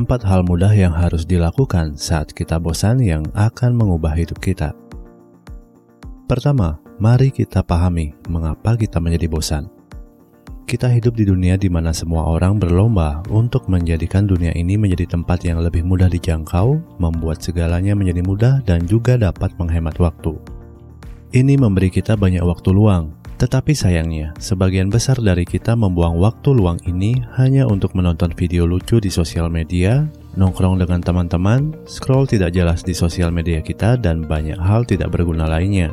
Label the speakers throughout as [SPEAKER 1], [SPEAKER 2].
[SPEAKER 1] Empat hal mudah yang harus dilakukan saat kita bosan yang akan mengubah hidup kita. Pertama, mari kita pahami mengapa kita menjadi bosan. Kita hidup di dunia di mana semua orang berlomba untuk menjadikan dunia ini menjadi tempat yang lebih mudah dijangkau, membuat segalanya menjadi mudah, dan juga dapat menghemat waktu. Ini memberi kita banyak waktu luang, tetapi sayangnya, sebagian besar dari kita membuang waktu luang ini hanya untuk menonton video lucu di sosial media, nongkrong dengan teman-teman, scroll tidak jelas di sosial media kita, dan banyak hal tidak berguna lainnya.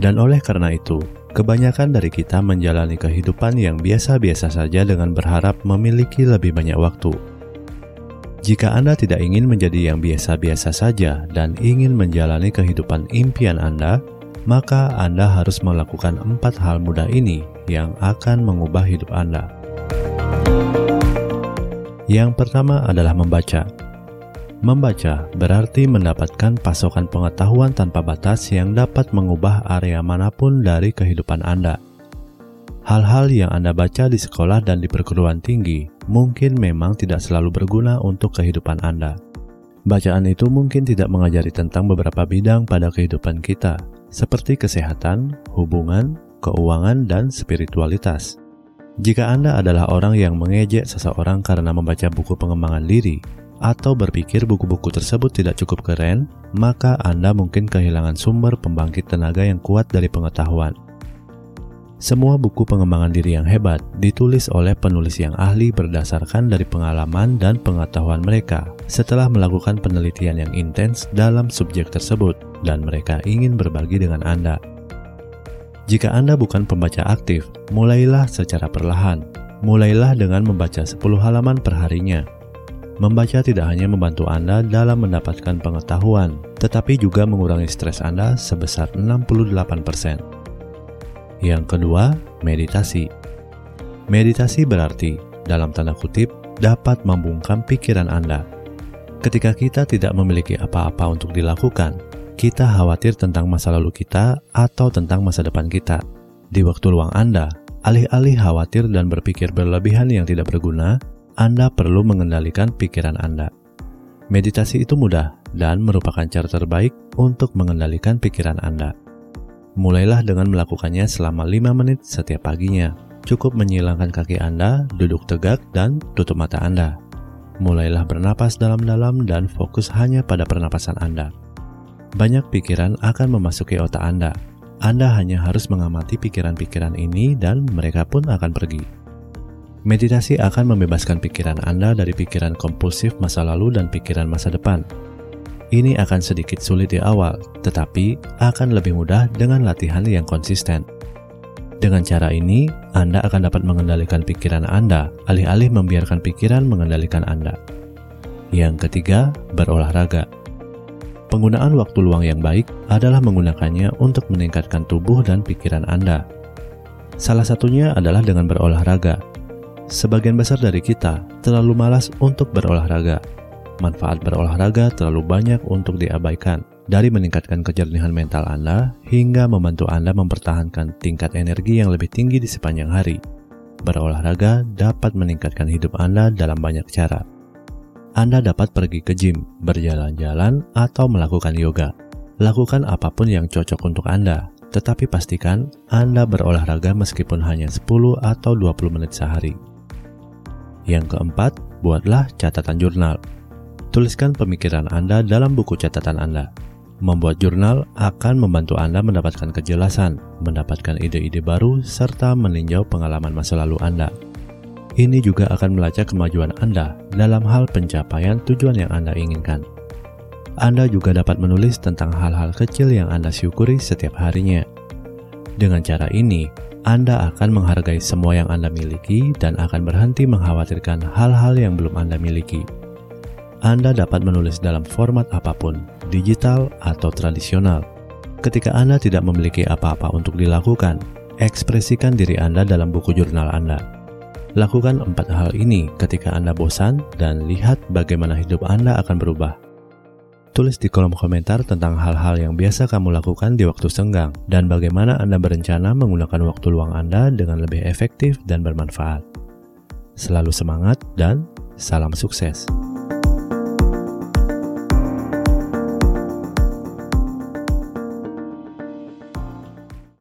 [SPEAKER 1] Dan oleh karena itu, kebanyakan dari kita menjalani kehidupan yang biasa-biasa saja dengan berharap memiliki lebih banyak waktu. Jika Anda tidak ingin menjadi yang biasa-biasa saja dan ingin menjalani kehidupan impian Anda, maka Anda harus melakukan empat hal mudah ini yang akan mengubah hidup Anda. Yang pertama adalah membaca. Membaca berarti mendapatkan pasokan pengetahuan tanpa batas yang dapat mengubah area mana pun dari kehidupan Anda. Hal-hal yang Anda baca di sekolah dan di perguruan tinggi mungkin memang tidak selalu berguna untuk kehidupan Anda. Bacaan itu mungkin tidak mengajari tentang beberapa bidang pada kehidupan kita, seperti kesehatan, hubungan, keuangan, dan spiritualitas. Jika Anda adalah orang yang mengejek seseorang karena membaca buku pengembangan diri, atau berpikir buku-buku tersebut tidak cukup keren, maka Anda mungkin kehilangan sumber pembangkit tenaga yang kuat dari pengetahuan. Semua buku pengembangan diri yang hebat ditulis oleh penulis yang ahli berdasarkan dari pengalaman dan pengetahuan mereka setelah melakukan penelitian yang intens dalam subjek tersebut dan mereka ingin berbagi dengan Anda. Jika Anda bukan pembaca aktif, mulailah secara perlahan. Mulailah dengan membaca 10 halaman perharinya. Membaca tidak hanya membantu Anda dalam mendapatkan pengetahuan, tetapi juga mengurangi stres Anda sebesar 68%. Yang kedua, meditasi. Meditasi berarti, dalam tanda kutip, dapat membungkam pikiran Anda. Ketika kita tidak memiliki apa-apa untuk dilakukan, kita khawatir tentang masa lalu kita atau tentang masa depan kita. Di waktu luang Anda, alih-alih khawatir dan berpikir berlebihan yang tidak berguna, Anda perlu mengendalikan pikiran Anda. Meditasi itu mudah dan merupakan cara terbaik untuk mengendalikan pikiran Anda. Mulailah dengan melakukannya selama 5 menit setiap paginya. Cukup menyilangkan kaki Anda, duduk tegak, dan tutup mata Anda. Mulailah bernapas dalam-dalam dan fokus hanya pada pernapasan Anda. Banyak pikiran akan memasuki otak Anda. Anda hanya harus mengamati pikiran-pikiran ini dan mereka pun akan pergi. Meditasi akan membebaskan pikiran Anda dari pikiran kompulsif masa lalu dan pikiran masa depan, ini akan sedikit sulit di awal, tetapi akan lebih mudah dengan latihan yang konsisten. Dengan cara ini, Anda akan dapat mengendalikan pikiran Anda, alih-alih membiarkan pikiran mengendalikan Anda. Yang ketiga, berolahraga. Penggunaan waktu luang yang baik adalah menggunakannya untuk meningkatkan tubuh dan pikiran Anda. Salah satunya adalah dengan berolahraga. Sebagian besar dari kita terlalu malas untuk berolahraga, manfaat berolahraga terlalu banyak untuk diabaikan, dari meningkatkan kejernihan mental Anda hingga membantu Anda mempertahankan tingkat energi yang lebih tinggi di sepanjang hari. Berolahraga dapat meningkatkan hidup Anda dalam banyak cara. Anda dapat pergi ke gym, berjalan-jalan, atau melakukan yoga. Lakukan apa pun yang cocok untuk Anda, tetapi pastikan Anda berolahraga meskipun hanya 10 atau 20 menit sehari. Yang keempat, buatlah catatan jurnal. Tuliskan pemikiran Anda dalam buku catatan Anda. Membuat jurnal akan membantu Anda mendapatkan kejelasan, mendapatkan ide-ide baru, serta meninjau pengalaman masa lalu Anda. Ini juga akan melacak kemajuan Anda dalam hal pencapaian tujuan yang Anda inginkan. Anda juga dapat menulis tentang hal-hal kecil yang Anda syukuri setiap harinya. Dengan cara ini, Anda akan menghargai semua yang Anda miliki dan akan berhenti mengkhawatirkan hal-hal yang belum Anda miliki. Anda dapat menulis dalam format apa pun, digital atau tradisional. Ketika Anda tidak memiliki apa-apa untuk dilakukan, ekspresikan diri Anda dalam buku jurnal Anda. Lakukan empat hal ini ketika Anda bosan dan lihat bagaimana hidup Anda akan berubah. Tulis di kolom komentar tentang hal-hal yang biasa kamu lakukan di waktu senggang dan bagaimana Anda berencana menggunakan waktu luang Anda dengan lebih efektif dan bermanfaat. Selalu semangat dan salam sukses.